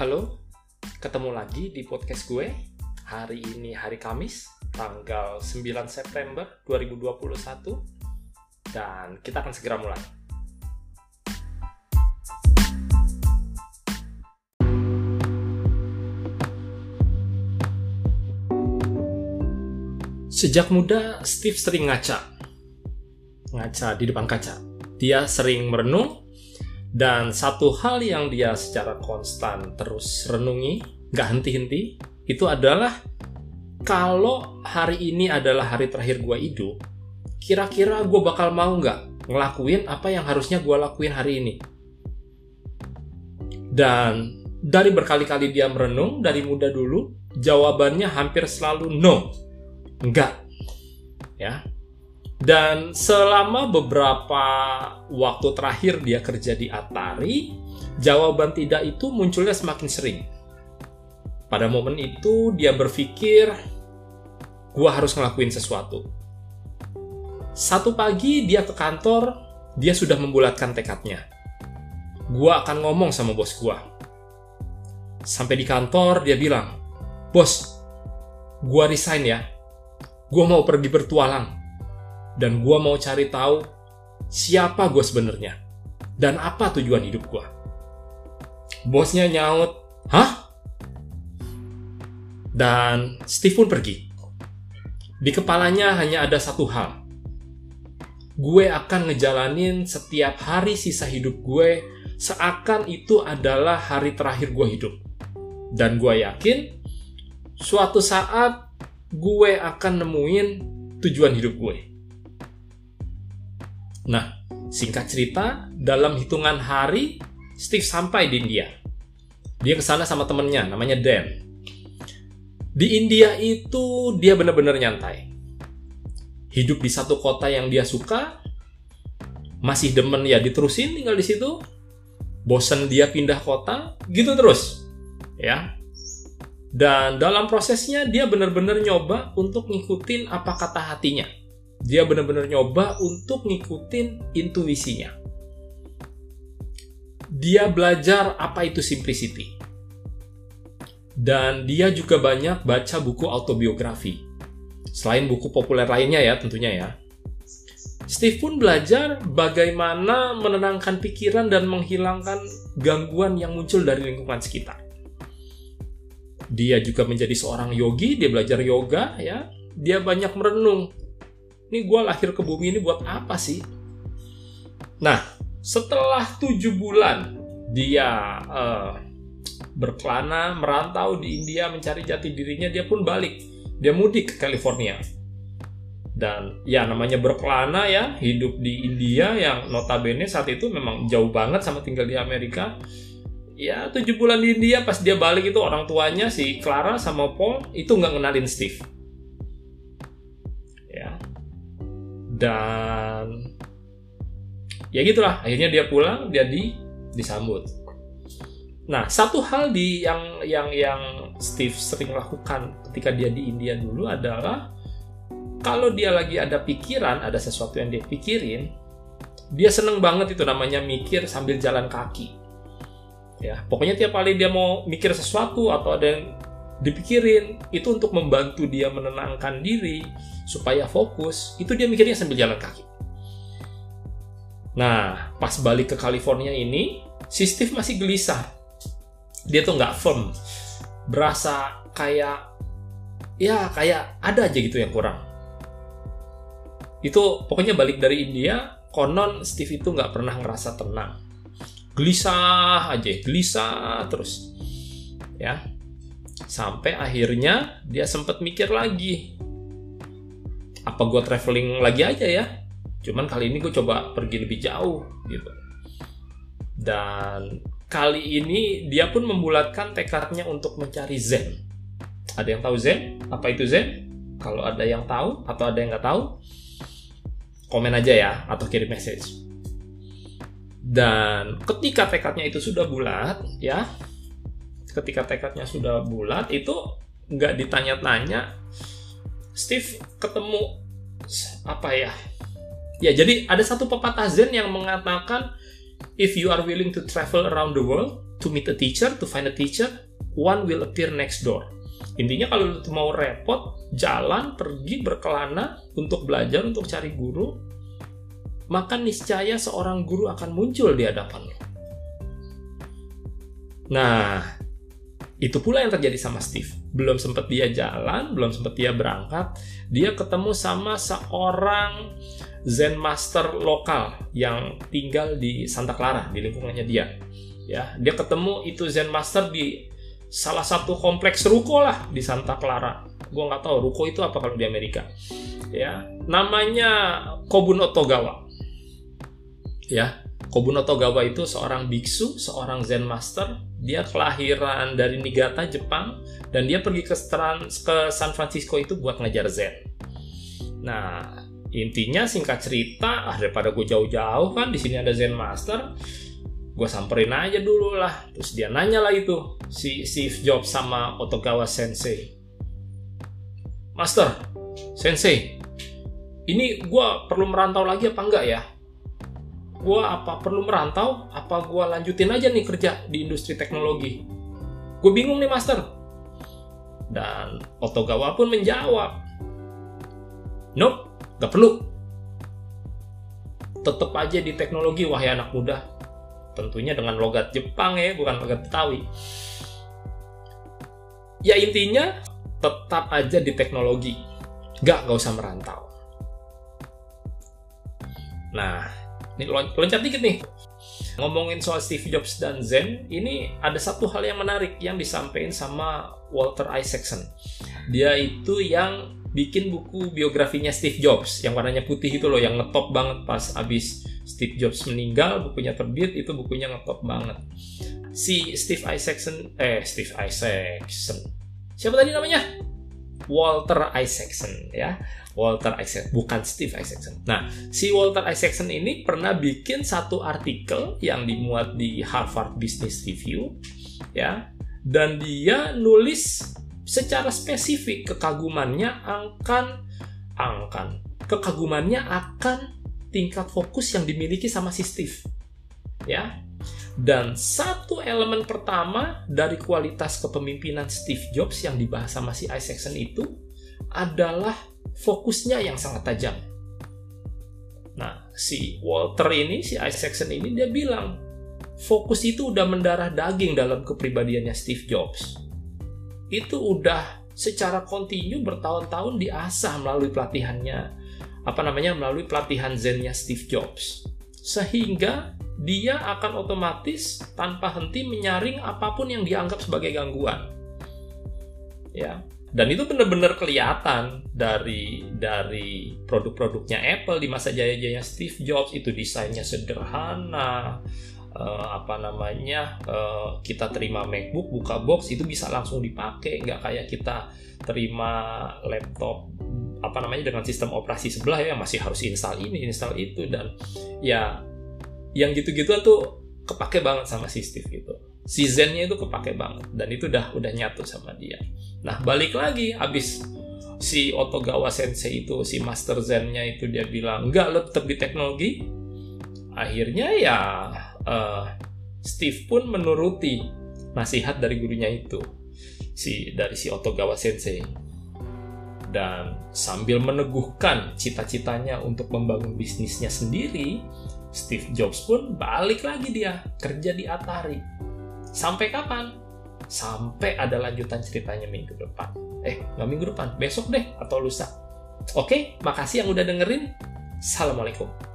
Halo, ketemu lagi di podcast gue. Hari ini hari Kamis, tanggal 9 September 2021. Dan kita akan segera mulai. Sejak muda, Steve sering ngaca. Ngaca di depan kaca. Dia sering merenung dan satu hal yang dia secara konstan terus renungi, gak henti-henti, itu adalah kalau hari ini adalah hari terakhir gue hidup, kira-kira gue bakal mau nggak ngelakuin apa yang harusnya gue lakuin hari ini? Dan dari berkali-kali dia merenung, dari muda dulu, jawabannya hampir selalu no. Enggak. Ya, dan selama beberapa waktu terakhir dia kerja di Atari, jawaban tidak itu munculnya semakin sering. Pada momen itu dia berpikir, gua harus ngelakuin sesuatu. Satu pagi dia ke kantor, dia sudah membulatkan tekadnya. Gua akan ngomong sama bos gua. Sampai di kantor dia bilang, "Bos, gua resign ya. Gua mau pergi bertualang." Dan gue mau cari tahu siapa gue sebenarnya dan apa tujuan hidup gue. Bosnya nyaut, hah? Dan Steve pun pergi. Di kepalanya hanya ada satu hal. Gue akan ngejalanin setiap hari sisa hidup gue seakan itu adalah hari terakhir gue hidup. Dan gue yakin suatu saat gue akan nemuin tujuan hidup gue. Nah, singkat cerita, dalam hitungan hari, Steve sampai di India. Dia ke sana sama temennya, namanya Dan. Di India itu dia benar-benar nyantai. Hidup di satu kota yang dia suka, masih demen ya diterusin tinggal di situ. Bosen dia pindah kota, gitu terus. Ya. Dan dalam prosesnya dia benar-benar nyoba untuk ngikutin apa kata hatinya dia benar-benar nyoba untuk ngikutin intuisinya. Dia belajar apa itu simplicity. Dan dia juga banyak baca buku autobiografi. Selain buku populer lainnya ya tentunya ya. Steve pun belajar bagaimana menenangkan pikiran dan menghilangkan gangguan yang muncul dari lingkungan sekitar. Dia juga menjadi seorang yogi, dia belajar yoga ya. Dia banyak merenung ini gue lahir ke bumi ini buat apa sih? Nah, setelah tujuh bulan dia uh, berkelana, merantau di India, mencari jati dirinya, dia pun balik. Dia mudik ke California. Dan ya namanya berkelana ya, hidup di India yang notabene saat itu memang jauh banget sama tinggal di Amerika. Ya tujuh bulan di India pas dia balik itu orang tuanya si Clara sama Paul itu nggak ngenalin Steve dan ya gitulah akhirnya dia pulang dia di disambut. Nah satu hal di yang yang yang Steve sering lakukan ketika dia di India dulu adalah kalau dia lagi ada pikiran ada sesuatu yang dia pikirin dia seneng banget itu namanya mikir sambil jalan kaki. Ya pokoknya tiap kali dia mau mikir sesuatu atau ada yang dipikirin itu untuk membantu dia menenangkan diri supaya fokus itu dia mikirnya sambil jalan kaki. Nah pas balik ke California ini si Steve masih gelisah. Dia tuh nggak firm. Berasa kayak ya kayak ada aja gitu yang kurang. Itu pokoknya balik dari India konon Steve itu nggak pernah ngerasa tenang. Gelisah aja gelisah terus. Ya Sampai akhirnya dia sempat mikir lagi. Apa gue traveling lagi aja ya? Cuman kali ini gue coba pergi lebih jauh gitu. Dan kali ini dia pun membulatkan tekadnya untuk mencari Zen. Ada yang tahu Zen? Apa itu Zen? Kalau ada yang tahu atau ada yang nggak tahu, komen aja ya atau kirim message. Dan ketika tekadnya itu sudah bulat, ya ketika tekadnya sudah bulat itu nggak ditanya-tanya Steve ketemu apa ya ya jadi ada satu pepatah Zen yang mengatakan if you are willing to travel around the world to meet a teacher, to find a teacher, one will appear next door. Intinya kalau lu mau repot, jalan, pergi, berkelana untuk belajar, untuk cari guru, maka niscaya seorang guru akan muncul di hadapan lo. Nah, itu pula yang terjadi sama Steve. Belum sempat dia jalan, belum sempat dia berangkat, dia ketemu sama seorang Zen Master lokal yang tinggal di Santa Clara, di lingkungannya dia. Ya, dia ketemu itu Zen Master di salah satu kompleks ruko lah di Santa Clara. Gue nggak tahu ruko itu apa kalau di Amerika. Ya, namanya Kobun Otogawa. Ya, Kobun Otogawa itu seorang biksu, seorang Zen Master. Dia kelahiran dari Niigata, Jepang, dan dia pergi ke, ke San Francisco itu buat ngajar Zen. Nah, intinya singkat cerita, ah, daripada gue jauh-jauh kan, di sini ada Zen Master, gue samperin aja dulu lah. Terus dia nanya lah itu, si Steve Jobs sama Otogawa Sensei. Master, Sensei, ini gue perlu merantau lagi apa enggak ya? Gue apa perlu merantau apa gue lanjutin aja nih kerja di industri teknologi? Gue bingung nih master. Dan Otogawa pun menjawab nope gak perlu. Tetap aja di teknologi wahai anak muda. Tentunya dengan logat Jepang ya bukan logat Betawi. Ya intinya tetap aja di teknologi. Gak gak usah merantau. Nah Nih loncat dikit nih. Ngomongin soal Steve Jobs dan Zen, ini ada satu hal yang menarik yang disampaikan sama Walter Isaacson. Dia itu yang bikin buku biografinya Steve Jobs yang warnanya putih itu loh yang ngetop banget pas abis Steve Jobs meninggal bukunya terbit itu bukunya ngetop banget si Steve Isaacson eh Steve Isaacson siapa tadi namanya Walter Isaacson ya Walter Isaacson, bukan Steve Isaacson. Nah, si Walter Isaacson ini pernah bikin satu artikel yang dimuat di Harvard Business Review, ya, dan dia nulis secara spesifik kekagumannya akan akan kekagumannya akan tingkat fokus yang dimiliki sama si Steve, ya. Dan satu elemen pertama dari kualitas kepemimpinan Steve Jobs yang dibahas sama si Isaacson itu adalah fokusnya yang sangat tajam. Nah, si Walter ini, si Isaacson ini, dia bilang, fokus itu udah mendarah daging dalam kepribadiannya Steve Jobs. Itu udah secara kontinu bertahun-tahun diasah melalui pelatihannya, apa namanya, melalui pelatihan zennya Steve Jobs. Sehingga dia akan otomatis tanpa henti menyaring apa pun yang dianggap sebagai gangguan. Ya, dan itu benar-benar kelihatan dari dari produk-produknya Apple di masa jaya-jaya Steve Jobs itu desainnya sederhana uh, apa namanya uh, kita terima MacBook buka box itu bisa langsung dipakai nggak kayak kita terima laptop apa namanya dengan sistem operasi sebelah ya masih harus install ini install itu dan ya yang gitu-gitu tuh kepake banget sama si Steve gitu si Zennya itu kepake banget dan itu udah udah nyatu sama dia. Nah balik lagi abis si Otogawa Sensei itu si Master Zennya itu dia bilang enggak lo tetap di teknologi. Akhirnya ya uh, Steve pun menuruti nasihat dari gurunya itu si dari si Otogawa Sensei. Dan sambil meneguhkan cita-citanya untuk membangun bisnisnya sendiri Steve Jobs pun balik lagi dia kerja di Atari. Sampai kapan? Sampai ada lanjutan ceritanya minggu depan. Eh, nggak minggu depan, besok deh atau lusa. Oke, makasih yang udah dengerin. Assalamualaikum.